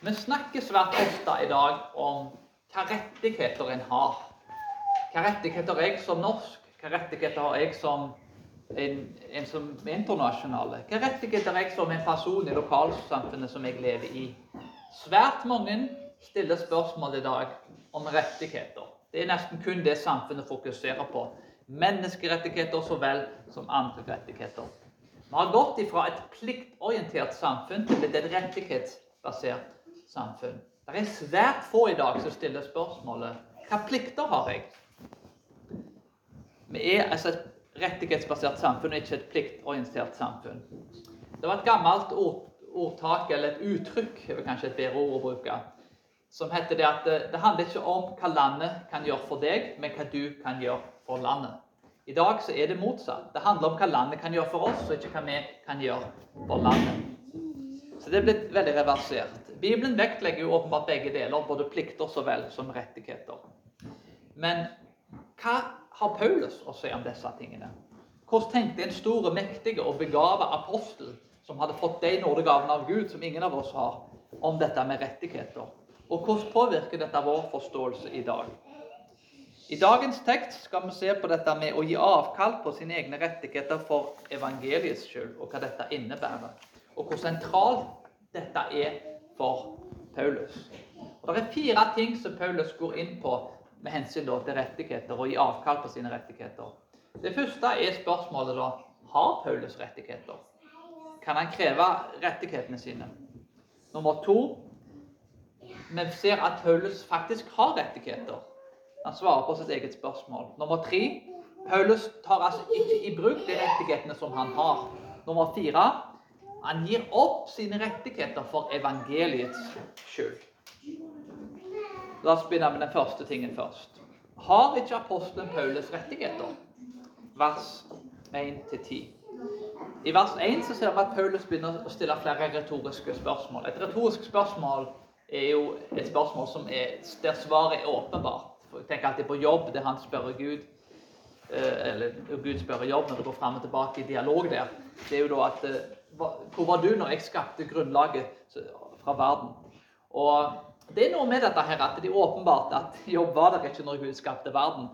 Vi snakker svært ofte i dag om hva rettigheter en har. Hva rettigheter har jeg som norsk? Hva rettigheter har jeg som en, en som er internasjonale? Hva rettigheter har jeg som en person i lokalsamfunnet som jeg lever i? Svært mange stiller spørsmål i dag om rettigheter. Det er nesten kun det samfunnet fokuserer på. Menneskerettigheter så vel som andre rettigheter. Vi har gått fra et pliktorientert samfunn til et rettighetsbasert samfunn. Det er svært få i dag som stiller spørsmålet hva plikter har jeg? Vi er altså et rettighetsbasert samfunn ikke et pliktorientert samfunn. Det var et gammelt ord, ordtak, eller et uttrykk, er kanskje et bedre ord å bruke, som heter det at det handler ikke om hva landet kan gjøre for deg, men hva du kan gjøre for landet. I dag så er det motsatt. Det handler om hva landet kan gjøre for oss, og ikke hva vi kan gjøre for landet. Så det er blitt veldig reversert. Bibelen vektlegger jo åpenbart begge deler, både plikter så vel som rettigheter. Men hva har Paulus å si om disse tingene? Hvordan tenkte en store, mektige og begava apostel, som hadde fått de nådegavene av Gud som ingen av oss har, om dette med rettigheter? Og hvordan påvirker dette vår forståelse i dag? I dagens tekst skal vi se på dette med å gi avkall på sine egne rettigheter for evangeliets skyld, og hva dette innebærer. Og hvor sentralt dette er for Paulus. Og Det er fire ting som Paulus går inn på med hensyn til rettigheter og gi avkall på sine rettigheter. Det første er spørsmålet da har Paulus rettigheter. Kan han kreve rettighetene sine? Nummer to vi ser at Paulus faktisk har rettigheter. Han svarer på sitt eget spørsmål. Nummer tre Paulus tar altså ikke i bruk de rettighetene som han har. Nummer fire han gir opp sine rettigheter for evangeliets skyld. La oss begynne med den første tingen først. Har ikke apostelen Paulus rettigheter? Vers 1-10. I vers 1 så ser vi at Paulus begynner å stille flere retoriske spørsmål. Et retorisk spørsmål er jo et spørsmål som er, der svaret er åpenbart. For jeg tenker alltid på jobb, der han spør Gud eh, Eller Gud spør jobb når det går fram og tilbake i dialog der. Det er jo da at eh, hvor var du når jeg skapte grunnlaget fra verden? Og Det er noe med dette her, at det er åpenbart at jobb var der ikke når Gud skapte verden.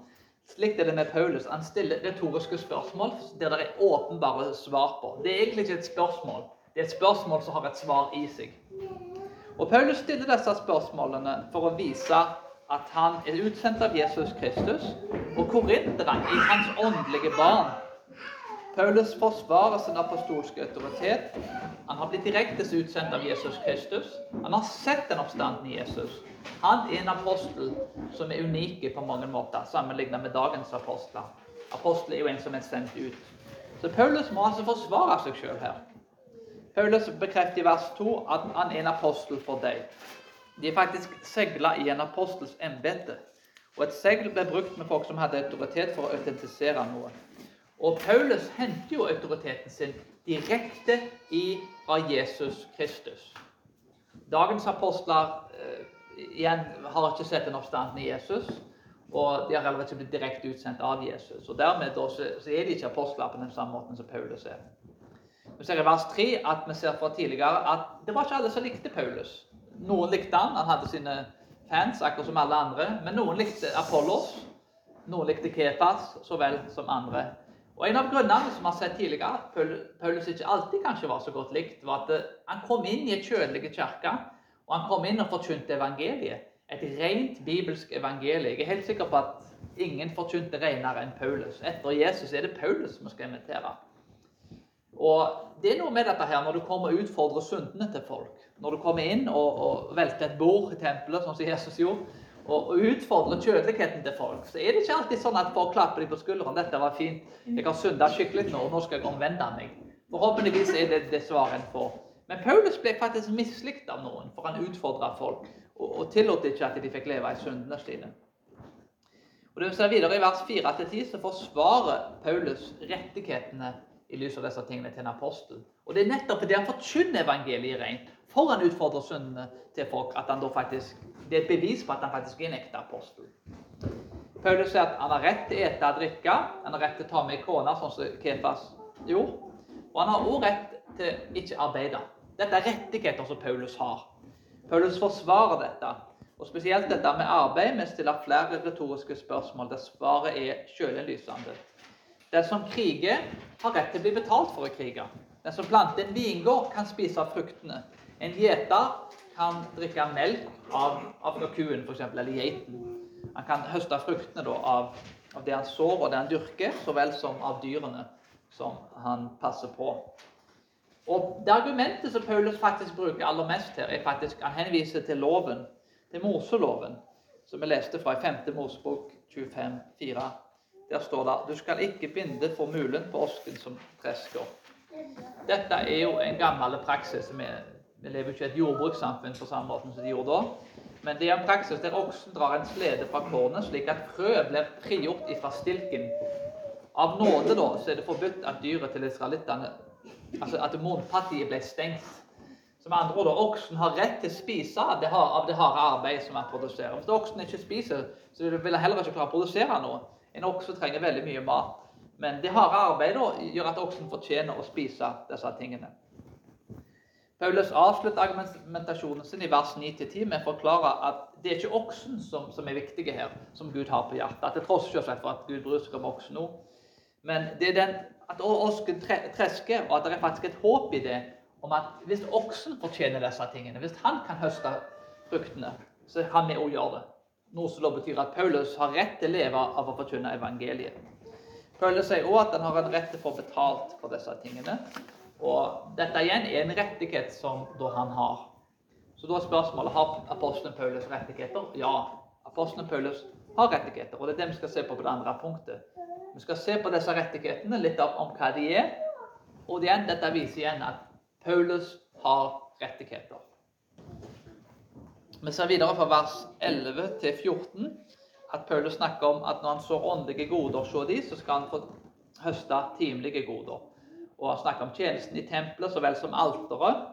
Slik er det med Paulus. Han stiller retoriske spørsmål der det er åpenbare svar på. Det er egentlig ikke et spørsmål. Det er et spørsmål som har et svar i seg. Og Paulus stiller disse spørsmålene for å vise at han er utsendt av Jesus Kristus. Og korinterne i hans åndelige barn Paulus forsvarer sin apostolske autoritet. Han har blitt direkte utsendt av Jesus Kristus. Han har sett den oppstanden i Jesus. Han er en apostel som er unik på mange måter, sammenlignet med dagens apostler. Apostel er jo en som er sendt ut. Så Paulus må altså forsvare seg sjøl her. Paulus bekrefter i vers 2 at han er en apostel for deg. De er faktisk segla i en apostels embete. Og et segl ble brukt med folk som hadde autoritet for å autentisere noe. Og Paulus henter jo autoriteten sin direkte fra Jesus Kristus. Dagens apostler eh, igjen har ikke sett den oppstanden i Jesus. Og de har heller ikke blitt direkte utsendt av Jesus. Og Dermed da, så, så, er de ikke apostler på den samme måten som Paulus er. Vi ser i vers 3 at vi ser fra tidligere at det var ikke alle som likte Paulus. Noen likte han, han hadde sine fans akkurat som alle andre. Men noen likte Apollos, noen likte Kepas så vel som andre. Og En av grunnene som vi har sett tidligere, at Paulus ikke alltid kanskje var så godt likt, var at eh, han kom inn i et kjødelig kirke, og han kom inn og forkynte evangeliet. Et rent bibelsk evangelie. Jeg er helt sikker på at ingen forkynte renere enn Paulus. Etter Jesus er det Paulus vi skal invitere. Og det er noe med dette her når du kommer og utfordrer syndene til folk. Når du kommer inn og, og velter et bord i tempelet, sånn som Jesus gjorde, og, utfordre kjødeligheten til folk, så er det ikke alltid sånn at folk klapper dem på skulderen. 'Dette var fint. Jeg har synda skikkelig nå, og nå skal jeg omvende meg.' Forhåpentligvis er det det svaret en får. Men Paulus ble faktisk mislikt av noen, for han utfordra folk og, og tillot ikke at de fikk leve i syndene sine. Og det vi ser videre I vers 4-10 så forsvarer Paulus rettighetene i lys av disse tingene til en apostel. Og Det er nettopp fordi han forkynner evangeliet rent, for han utfordrer syndene til folk, at han da faktisk det er et bevis på at han faktisk er en ekte apostel. Paulus sier at han har rett til å ete og drikke, han har rett til å ta med kona, sånn som Kefas gjorde. Og han har også rett til ikke arbeide. Dette er rettigheter som Paulus har. Paulus forsvarer dette, og spesielt dette med arbeid men stiller flere retoriske spørsmål der svaret er sjølinnlysende. Den som kriger, har rett til å bli betalt for å krige. Den som planter en vingård, kan spise av fruktene. En gjeter kan drikke melk av, av kuen, f.eks., eller geiten. Han kan høste fruktene da, av, av, det han sår og det han dyrker, så vel som av dyrene som han passer på. Og Det argumentet som Paulus faktisk bruker aller mest her, er faktisk han henviser til loven, til Moseloven, som vi leste fra i 5. Mosebok 25,4. Der står det du skal ikke binde formulen på osken som tresker. Dette er jo en gammel praksis. Vi, vi lever ikke i et jordbrukssamfunn på samme måte som de gjorde da. Men det er en praksis der oksen drar en slede fra kornet, slik at frøet blir frigjort ifra stilken. Av nåde da, så er det forbudt at dyret til israelittene Altså at munnpartiet ble stengt. Som andre ord, Oksen har rett til å spise av det harde arbeidet som han produserer. Hvis oksen ikke spiser, så vil han heller ikke klare å produsere noe. En okse trenger veldig mye mat. Men det harde arbeidet gjør at oksen fortjener å spise disse tingene. Paulus avslutter argumentasjonen sin i vers 9-10 med å forklare at det er ikke oksen som, som er viktige her, som Gud har på hjertet. At det tross selvsagt for at Gud bryr seg om oksen nå. Men det er den, at osken tresker, og at det er faktisk et håp i det om at hvis oksen fortjener disse tingene, hvis han kan høste fruktene, så kan vi òg gjøre det. Noe som da betyr at Paulus har rett til å leve av å forkynne evangeliet. Paulus sier også at han har en rett til å få betalt for disse tingene. Og dette igjen er en rettighet som han har. Så da er spørsmålet har apostelen Paulus rettigheter. Ja, apostelen Paulus har rettigheter. Og det er det vi skal se på på det andre punktet. Vi skal se på disse rettighetene, litt om hva de er. Og igjen, dette viser igjen at Paulus har rettigheter. Vi ser videre fra vers 11 til 14 at Paulus snakker om at når han sår åndelige goder hos de, så skal han få høste timelige goder. Og Han snakker om tjenesten i tempelet så vel som alteret.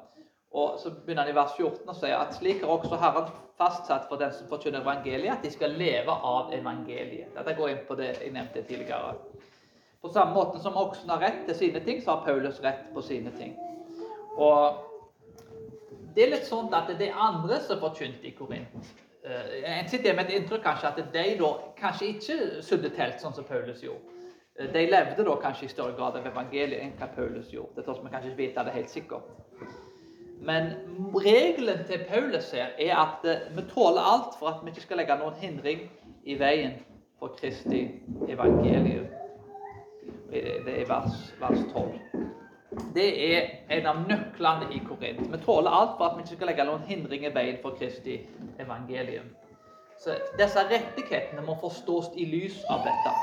Og Så begynner han i vers 14 og sier at slik har også Herren fastsatt for den som forkynner evangeliet, at de skal leve av evangeliet. Dette går inn på det jeg nevnte tidligere. På samme måte som oksen har rett til sine ting, så har Paulus rett på sine ting. Og det er litt sånn at det er andre som forkynte i Korint. Jeg en sitter med et inntrykk kanskje at de da kanskje ikke sudde telt, sånn som Paulus gjorde. Uh, de levde da kanskje i større grad av evangeliet enn hva Paulus gjorde. Det tar vi kanskje ikke vite det helt sikkert. Men regelen til Paulus her er at uh, vi tåler alt for at vi ikke skal legge noen hindring i veien for Kristi evangelium. Det er vers, vers 12 det er en av nøklene i Korint. Vi tåler alt for at vi ikke skal legge noen hindring i veien for Kristi evangelium. Så Disse rettighetene må forstås i lys av dette.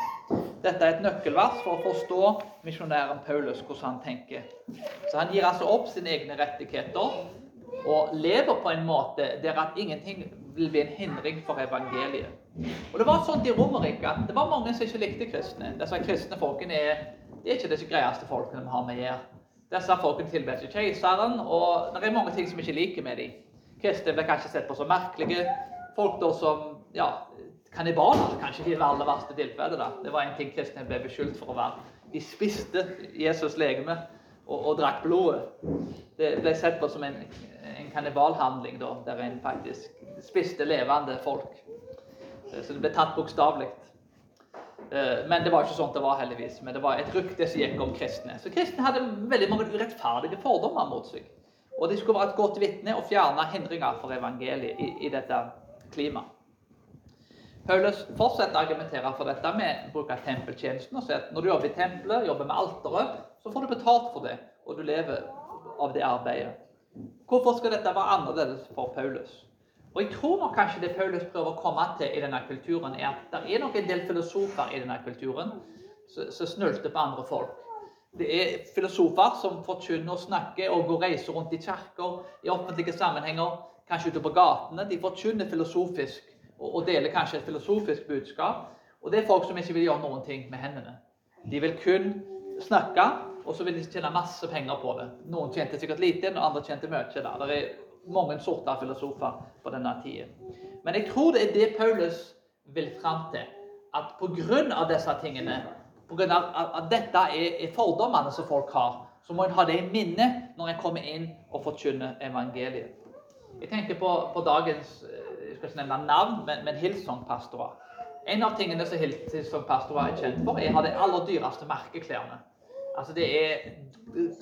Dette er et nøkkelvers for å forstå misjonæren Paulus, hvordan han tenker. Så Han gir altså opp sine egne rettigheter og lever på en måte der at ingenting vil bli en hindring for evangeliet. Og Det var sånn i Romerike at det var mange som ikke likte kristne. Disse kristne folkene er, er ikke de greieste folkene vi har med å gjøre. Disse folkene tilber ikke keiseren, og det er mange ting som vi ikke liker med dem. Kristne blir kanskje sett på som merkelige. Folk da som ja, kannibaler, kanskje i det aller verste tilfellet. da. Det var en ting kristne ble beskyldt for å være. De spiste Jesus' legeme og, og drakk blodet. Det ble sett på som en, en kannibalhandling, da, der en faktisk spiste levende folk. Så det ble tatt bokstavelig. Eh, men det var ikke sånn det var, heldigvis. Men det var et rykte som gikk om kristne. Så kristne hadde veldig mange urettferdige fordommer mot seg. Og de skulle være et godt vitne og fjerne hindringer for evangeliet i, i dette klimaet. Paulus fortsetter å argumentere for dette med bruk av tempeltjenesten. og sier at Når du jobber i tempelet, jobber med alteret, så får du betalt for det, og du lever av det arbeidet. Hvorfor skal dette være annerledes for Paulus? Og jeg tror nok kanskje det Paulus prøver å komme til i denne kulturen, er at det er nok en del filosofer i denne kulturen som snulter på andre folk. Det er filosofer som forkynner og snakker og går reiser rundt i kirker, i offentlige sammenhenger, kanskje ute på gatene. De forkynner filosofisk og deler kanskje et filosofisk budskap. Og det er folk som ikke vil gjøre noen ting med hendene. De vil kun snakke, og så vil de tjene masse penger på det. Noen tjente sikkert lite, og andre tjente mye. Der. Det er mange sorter filosofer på denne tida. Men jeg tror det er det Paulus vil fram til. At pga. disse tingene, pga. at dette er fordommene som folk har, så må en ha det i minne når en kommer inn og forkynner evangeliet. Jeg tenker på, på dagens eh, skal ikke nevne navn, men, men Hillsong-pastorer. En av tingene som Hillsong-pastorer er kjent for, er å ha de aller dyreste merkeklærne. Altså Det er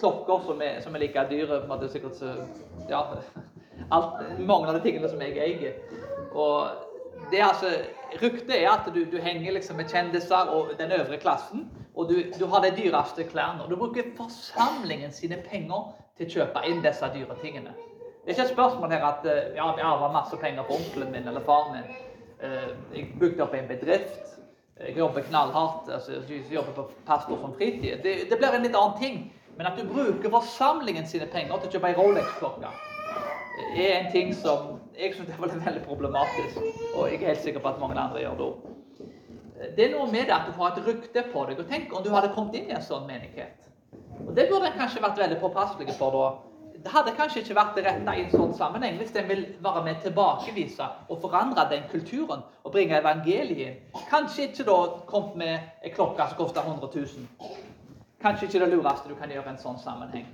klokker som er, som er like dyre på en måte sikkert så, ja, alt, Mange av de tingene som jeg eier. Og det er altså, Ryktet er at du, du, henger liksom med kjendiser og den øvre klassen, og du, du har de dyreste klærne. Og du bruker forsamlingen sine penger til å kjøpe inn disse dyre tingene. Det er ikke et spørsmål her at eh, ja, jeg arva masse penger fra onkelen min eller faren min. Eh, jeg bygde opp en bedrift. Jeg jobber knallhardt. altså jeg jobber på pastor som fritid. Det, det blir en litt annen ting. Men at du bruker forsamlingen sine penger til å kjøpe ei Rolex-klokke, er en ting som jeg syns er veldig problematisk. Og jeg er helt sikker på at mange andre gjør det òg. Det er noe med det at du får et rykte på deg. og Tenk om du hadde kommet inn i en sånn menighet. Og Det burde en kanskje vært veldig påpasselig for da. Det hadde kanskje ikke vært det rette i en sånn sammenheng hvis en vil være med tilbakevise og forandre den kulturen og bringe evangeliet. Kanskje ikke da kommet med ei klokke som koster 100 000. Kanskje ikke det lureste du kan gjøre i en sånn sammenheng.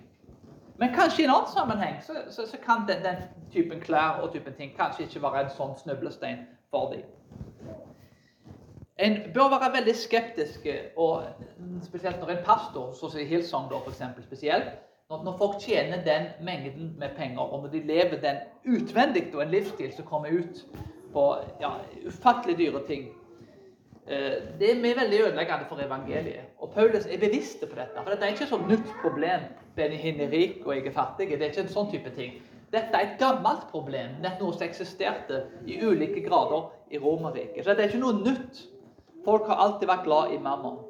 Men kanskje i en annen sammenheng så, så, så kan den, den, typen klær og typen ting kanskje ikke være en sånn snublestein for dem. En bør være veldig skeptisk, og spesielt når en pastor, som i Hillsong da, for eksempel, spesielt, når, folk tjener den mengden med penger, og når de lever den utvendig og en livsstil som kommer ut på ja, ufattelig dyre ting Eh, det er veldig ødeleggende for evangeliet. Og Paulus er bevisst på dette. For dette er ikke et sånt nytt problem. Benny er rik, og jeg er fattig. Det er ikke en sånn type ting. Dette er et gammelt problem. Dette noe som eksisterte i ulike grader i Romerriket. Så dette er ikke noe nytt. Folk har alltid vært glad i mammon.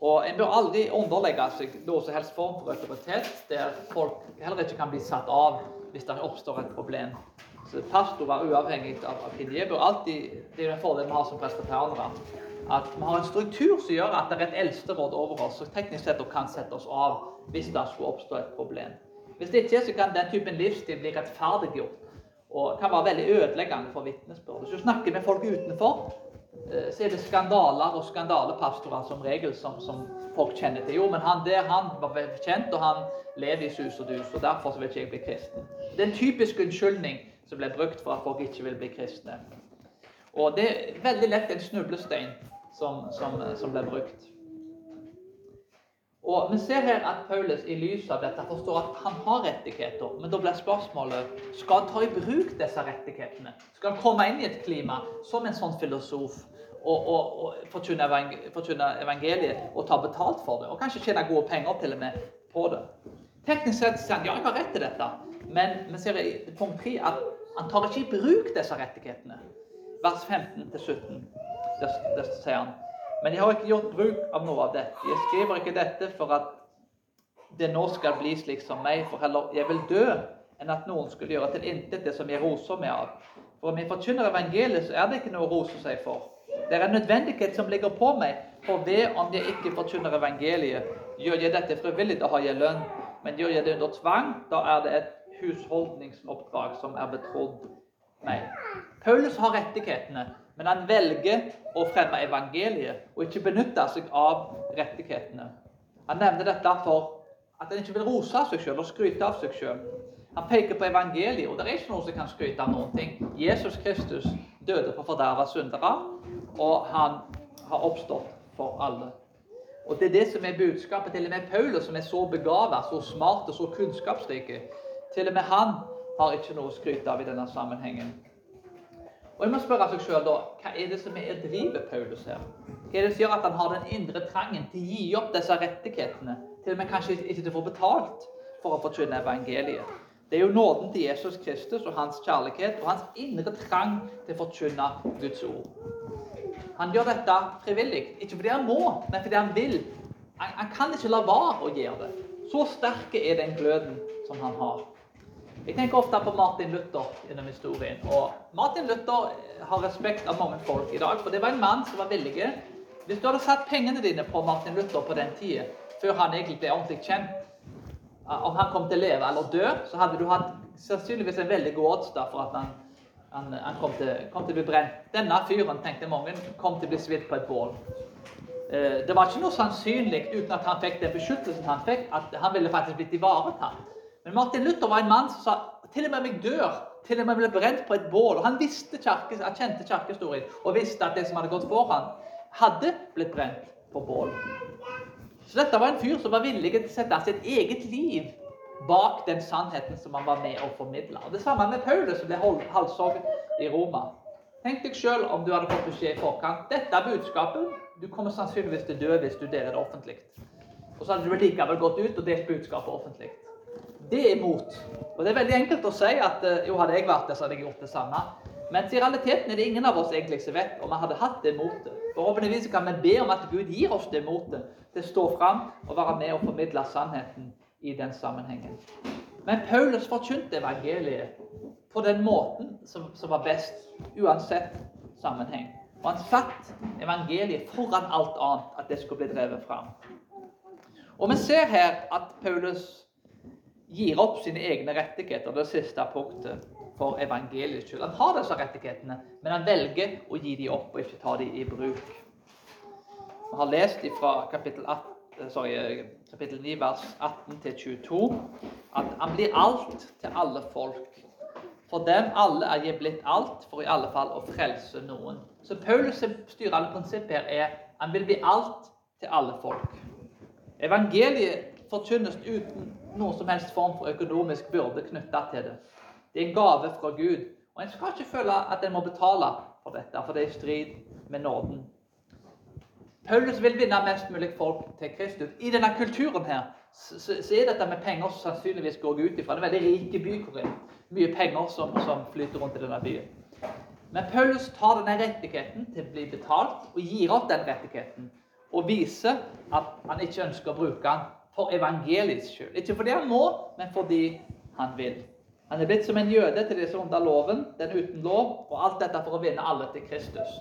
Og En bør aldri underlegge seg noe som helst form for autoritet, der folk heller ikke kan bli satt av hvis det oppstår et problem Så Pastor var uavhengig av, av bør alltid Det er en fordel vi har som presbyterianere. At vi har en struktur som gjør at det er et eldsteråd over oss som teknisk sett kan sette oss av hvis det skulle oppstå et problem. Hvis det ikke så kan den typen livsstil bli rettferdiggjort og kan være veldig ødeleggende for vitnesbyrdet. Så snakker med folk utenfor, så er det skandaler og skandalepastorer som regel som, som, folk kjenner til. Jo, men han der han var kjent, og han lever i sus og dus, og derfor vil ikke jeg bli kristen. Det er en typisk unnskyldning som ble brukt for at folk ikke vil bli kristne. Og det er veldig lett en snublestein som, som, som ble brukt. Og Vi ser her at Paulus i lys av dette forstår at han har rettigheter. Men da blir spørsmålet skal han ta i bruk disse rettighetene. Skal han komme inn i et klima som en sånn filosof og, og, og forkynne, evangeliet og ta betalt for det? Og kanskje tjene gode penger til og med på det. Teknisk sett sier han ja, jeg har rett til dette. Men vi ser i punkt 3 at han tar ikke i bruk disse rettighetene. Vers 15-17. Der, der sier han Men jeg har ikke gjort bruk av noe av dette. Jeg skriver ikke dette for at det nå skal bli slik som meg, for heller jeg vil dø enn at noen skulle gjøre til intet det som jeg roser meg av. For om jeg forkynner evangeliet, så er det ikke noe å rose seg for. Det er en nødvendighet som ligger på meg, for ved om jeg ikke forkynner evangeliet, gjør jeg dette frivillig, da har jeg lønn. Men gjør jeg det under tvang, da er det et husholdningsoppdrag som er betrodd meg. Paulus har rettighetene, men han velger å fremme evangeliet og ikke benytte seg av rettighetene. Han nevner dette for at han ikke vil rose av seg sjøl og skryte av seg sjøl. Han peker på evangeliet, og det er ikke noen som kan skryte av noen ting. Jesus Kristus døde for forderva syndere, og han har oppstått for alle. Og Det er det som er budskapet til og med Paulus, som er så begava, så smart og så kunnskapsrik. Til og med han har ikke noe å skryte av i denne sammenhengen. Og jeg må spørre seg selv da, Hva er det som er driver Paulus her? Hva er det som gjør at han har den indre trangen til å gi opp disse rettighetene? Til og med kanskje ikke til å få betalt for å forkynne evangeliet. Det er jo nåden til Jesus Kristus og hans kjærlighet og hans indre trang til å forkynne Guds ord. Han gjør dette frivillig, ikke fordi han må, men fordi han vil. Han, han kan ikke la være å gjøre det. Så sterk er den gløden som han har. Jeg tenker ofte på Martin Luther gjennom historien. Og Martin Luther har respekt av mange folk i dag, for det var en mann som var villig Hvis du hadde satt pengene dine på Martin Luther på den tida, før han egentlig ble ordentlig kjent Om han kom til å leve eller dø, så hadde du hatt sannsynligvis en veldig god odds for at han, han, han kom, til, kom, til, å bli brent. Denne fyren, tenkte mange, kom til å bli svidd på et bål. Eh, det var ikke noe sannsynlig uten at han fikk den beskyttelsen han fikk, at han ville faktisk blitt ivaretatt. Men Martin Luther var en mann som sa til og med om jeg dør, til og med ble brent på et bål. Og han visste kjerke, han kjente kirkehistorien og visste at det som hadde gått foran, hadde blitt brent på bål. Så dette var en fyr som var villig til å sette sitt eget liv bak den sannheten som han var med å formidle. Og Det samme med Paulus, som ble halshogd i Roma. Tenk deg sjøl om du hadde fått beskjed i forkant. Dette er budskapet. Du kommer sannsynligvis til å dø hvis du deler det offentlig. Og så hadde du likevel gått ut og delt budskapet offentlig. Det er mot. Og det er veldig enkelt å si at eh, jo, hadde jeg vært der, så hadde jeg gjort det samme. Mens i realiteten er det ingen av oss egentlig som vet om vi hadde hatt det motet. Forhåpentligvis kan vi be om at Gud gir oss det motet til å stå fram og være med og formidle sannheten i den sammenhengen. Men Paulus forkynte evangeliet på den måten som, som var best, uansett sammenheng. Og han satt evangeliet foran alt annet, at det skulle bli drevet fram. Og vi ser her at Paulus gir opp sine egne rettigheter, det siste punktet, for evangeliets skyld. Han har disse rettighetene, men han velger å gi dem opp og ikke ta dem i bruk. Vi har lest fra kapittel, 8, sorry, kapittel 9, vers 18 22, at han blir alt til alle folk. For dem alle er jeg blitt alt, for i alle fall å frelse noen. Så Paulus' styrende prinsipp her er han vil bli alt til alle folk. Evangeliet forkynnes uten noen som helst form for økonomisk byrde knytta til det. Det er en gave fra Gud. Og en skal ikke føle at en må betale for dette, for det er i strid med nåden. Paulus vil vinne mest mulig folk til Kristus. I denne kulturen her så, er dette med penger som sannsynligvis går ut ifra. Det er en veldig rik by. Korinth. Mye penger som, som, flyter rundt i denne byen. Men Paulus tar denne rettigheten til å bli betalt og gir opp den rettigheten. Og viser at han ikke ønsker å bruke den for evangeliets skyld. Ikke fordi han må, men fordi han vil. Han er blitt som en jøde til de som under loven, den uten lov, og alt dette for å vinne alle til Kristus.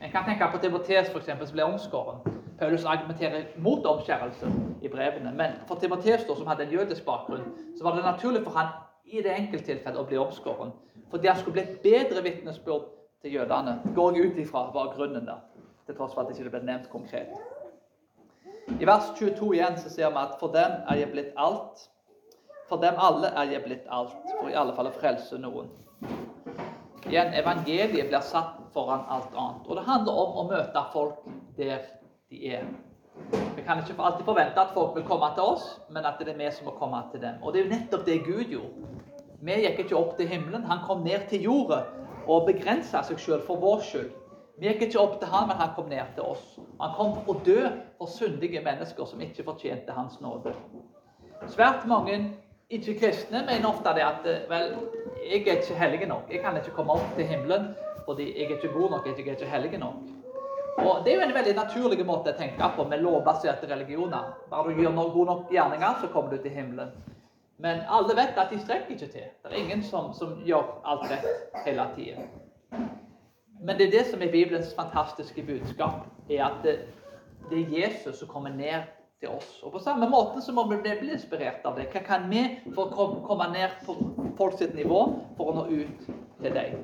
En kan tenke på Timotees, eksempel, som ble omskåren. Paulus argumenterer mot omskjærelse i brevene. Men for Timoteus, som hadde en jødisk bakgrunn, så var det naturlig for han i det enkelttilfellet å bli omskåren. Fordi han skulle bli et bedre vitnesbyrd til jødene. Går jeg ut ifra var grunnen der. Til tross for at det ikke ble nevnt konkret. I vers 22 igjen så ser vi at for dem er jeg blitt alt for dem alle er jeg blitt alt, for i alle fall å frelse noen. Igjen, evangeliet blir satt foran alt annet. Og det handler om å møte folk der de er. Vi kan ikke alltid forvente at folk vil komme til oss, men at det er vi som må komme til dem. Og det er jo nettopp det Gud gjorde. Vi gikk ikke opp til himmelen. Han kom ned til jorda og begrensa seg sjøl for vår skyld. Vi gikk ikke opp til han, men han kom ned til oss. Han kom for å dø for syndige mennesker som ikke fortjente hans nåde. Svært mange ikke kristne mener ofte det at eh, vel, jeg er ikke hellig nok. Jeg kan ikke komme opp til himmelen fordi jeg er ikke god nok, jeg er ikke hellig nok. Og Det er jo en veldig naturlig måte å tenke på med lovbaserte religioner. Bare du gjør noen gode nok gjerninger, så kommer du til himmelen. Men alle vet at de strekker ikke til. Det er ingen som, som gjør alt rett hele tiden. Men det er det som er Bibelens fantastiske budskap, er at det, det er Jesus som kommer ned til oss. Og På samme måte så må vi bli inspirert av det. Hva kan vi for å komme ned på folk sitt nivå for å nå ut til deg?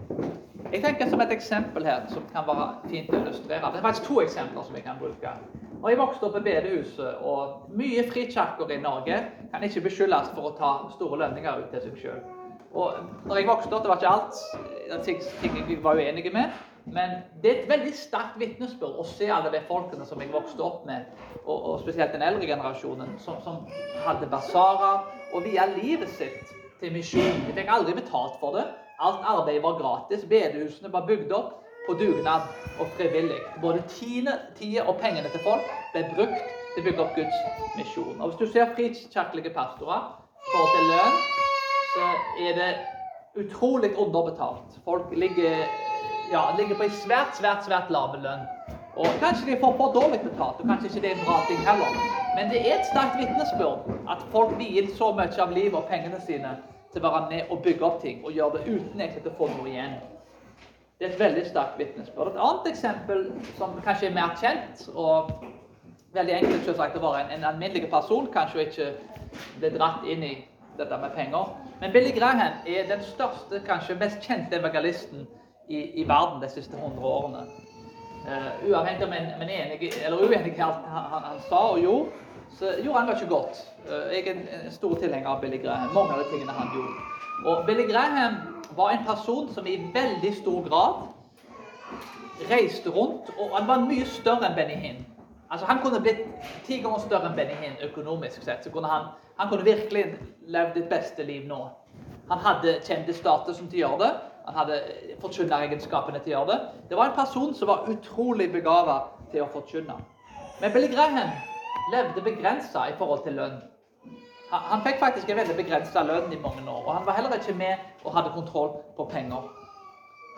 Jeg tenker som et eksempel her som kan være fint å illustrere. Det er faktisk to eksempler som jeg kan bruke. Og Jeg vokste opp i bedehuset, og mye frikirker i Norge kan ikke beskyldes for å ta store lønninger ut til seg sjøl. Og når jeg vokste opp, det var ikke alt ting jeg var uenig med. Men det er et veldig sterkt vitnesbyrd å se alle de folkene som jeg vokste opp med, og, og spesielt den eldre generasjonen, som, som hadde basarer og via livet sitt til misjon. De fikk aldri betalt for det. Alt arbeid var gratis. Bedehusene var bygd opp på dugnad og frivillig. Både tida og pengene til folk ble brukt til å bygge opp Guds misjon. Og Hvis du ser frikirkelige pastorer i forhold til lønn, så er det utrolig underbetalt. Folk ligger ja, ligger på en svært, svært, svært lav lønn. Og Kanskje de får for dårlig betalt, og kanskje ikke det er en bra ting heller. Men det er et sterkt vitnesbyrd at folk vier så mye av livet og pengene sine til å være med og bygge opp ting, og gjøre det uten egentlig å få noe igjen. Det er et veldig sterkt vitnesbyrd. Et annet eksempel som kanskje er mer kjent, og veldig enkelt selvsagt å være en, en alminnelig person, kanskje ikke bli dratt inn i dette med penger. Men Billy Graham er den største, kanskje mest kjente evangelisten i, i verden de siste 100 årene. Uh, uavhengig om en, en enig eller uenig i alt han, han, sa og gjorde, så gjorde han mye godt. Uh, Jeg er en, en stor tilhenger av Billy Graham. Mange av de tingene han gjorde. Og Billy Graham var en person som i veldig stor grad reiste rundt, og han var mye større enn Benny Hinn. Altså, han kunne blitt ti ganger større enn Benny Hinn økonomisk sett. så kunne han, han kunne virkelig levd et beste liv nå. Han hadde kjendisstatusen til å gjøre det. Han hadde forkynneregenskapene til å gjøre det. Det var en person som var utrolig begava til å forkynne. Men Billy Graham levde begrensa i forhold til lønn. Han, fikk faktisk en veldig begrensa lønn i mange år, og han var heller ikke med og hadde kontroll på penger.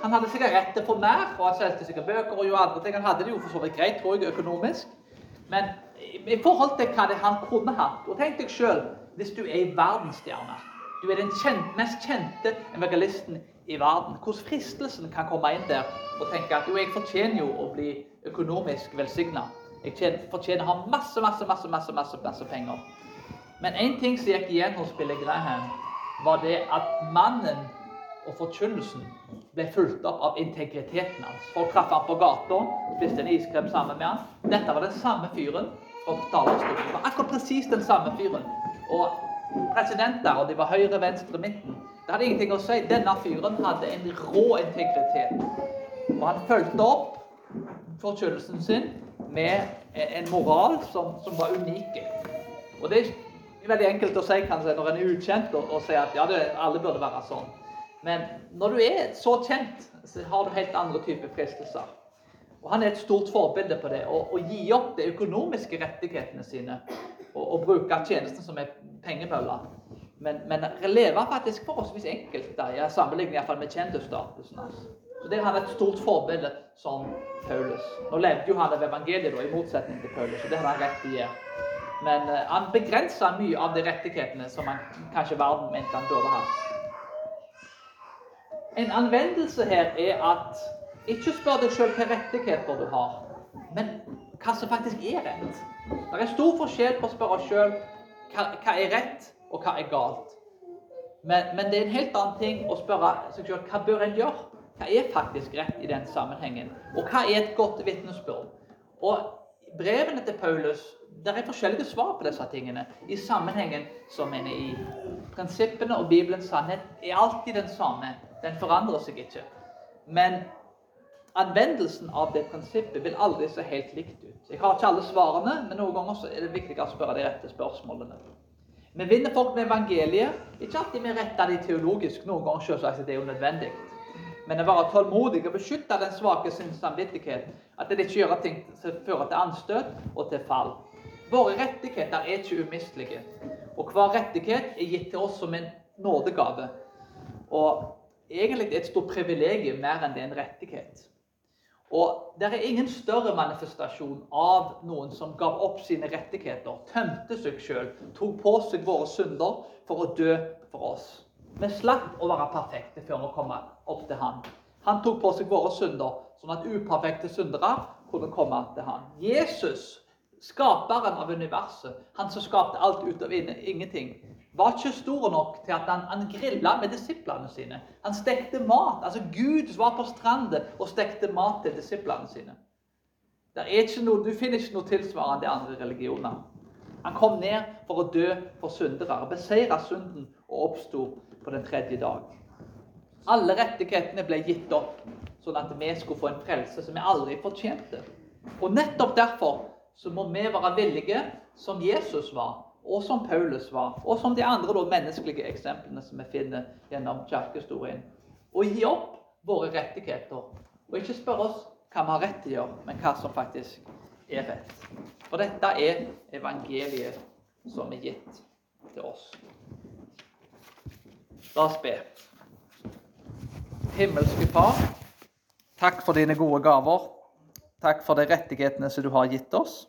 Han hadde sikkert rett til få mer, og han solgte sikkert bøker og gjorde andre ting. Han hadde det jo for så vidt greit, tror jeg, økonomisk. Men i forhold til hva det han kunne hatt Og tenk deg sjøl hvis du er ei verdensstjerne. Du er den kjent, mest kjente evangelisten i verden. Hvordan fristelsen kan komme inn der og tenke at jo, jeg fortjener jo å bli økonomisk velsigna. Jeg tjener, fortjener å ha masse, masse, masse, masse, masse, masse penger. Men én ting som gikk igjen hos Billy Graham, var det at mannen og forkynnelsen ble fulgt opp av integriteten hans. Folk traff ham på gata, spiste en iskrem sammen med han. Dette var den samme fyren fra talerstolen. Akkurat presis den samme fyren. Og presidenter, og de var høyre, venstre, midten, det hadde ingenting å si. Denne fyren hadde en rå integritet. Og han fulgte opp forkynnelsen sin med en moral som, som var unik. Og det er veldig enkelt å si kanskje, når en er ukjent, og, og si at ja, det, alle burde være sånn. Men når du er så kjent, så har du helt andre typer fristelser. Og Han er et stort forbilde på det. Å, gi opp de økonomiske rettighetene sine og, og bruke tjenesten som er pengemøller. Men, men leve faktisk forholdsvis enkelt da, i sammenligning med kjendisstatusen hans. Så Der er han et stort forbilde som Paulus. Nå levde jo han av evangeliet, da, i motsetning til Paulus, og det hadde han rett i. Men uh, han begrensa mye av de rettighetene som han, kanskje verden mente han burde ha. En anvendelse her er at ikke spør deg sjøl hvilke rettigheter du har, men hva som faktisk er rett. Det er stor forskjell på å spørre sjøl hva, hva, er rett, og hva er galt. Men, men, det er en helt annen ting å spørre seg selv hva bør en gjøre. Hva er faktisk rett i den sammenhengen? Og hva er et godt vitnesbyrd? Og brevene til Paulus det er forskjellige svar på disse tingene i sammenhengen som en er i. Prinsippene og Bibelens sannhet er alltid den samme. Den forandrer seg ikke. Men anvendelsen av det prinsippet vil aldri se helt likt ut. Jeg har ikke alle svarene, men noen ganger er det viktig å spørre de rette spørsmålene. Vi vinner folk med evangeliet. Ikke alltid vi retter de teologisk. Noen ganger selvsagt er det jo nødvendig. Men å være tålmodig og beskytte den svake sin samvittighet. At det ikke gjør ting som fører til anstøt og til fall. Våre rettigheter er ikke umistelige. Og hver rettighet er gitt til oss som en nådegave. Og egentlig et stort privilegium mer enn det er en rettighet. Og Det er ingen større manifestasjon av noen som gav opp sine rettigheter, tømte seg sjøl, tok på seg våre synder for å dø for oss. Vi slapp å være perfekte før vi kom opp til Han. Han tok på seg våre synder, sånn at uperfekte syndere kunne komme til Han. Jesus, skaperen av universet, han som skapte alt ut av ingenting, var ikke stor nok til at han, han grilla med disiplene sine. Han stekte mat. Altså Gud var på stranda og stekte mat til disiplene sine. Noe, du finner ikke noe tilsvarende i andre religioner. Han kom ned for å dø for syndere, beseire synden og oppsto på den tredje dag. Alle rettighetene ble gitt opp, sånn at vi skulle få en frelse som vi aldri fortjente. Og nettopp derfor så må vi være villige, som Jesus var, og som Paulus var, og som de andre da, menneskelige eksemplene som vi finner gjennom kirkehistorien. Og gi opp våre rettigheter, og ikke spørre oss hva vi har rett til å gjøre, men hva som faktisk er rett. For dette er evangeliet som er gitt til oss. La oss be. Himmelske Far, takk for dine gode gaver. Takk for de rettighetene som du har gitt oss.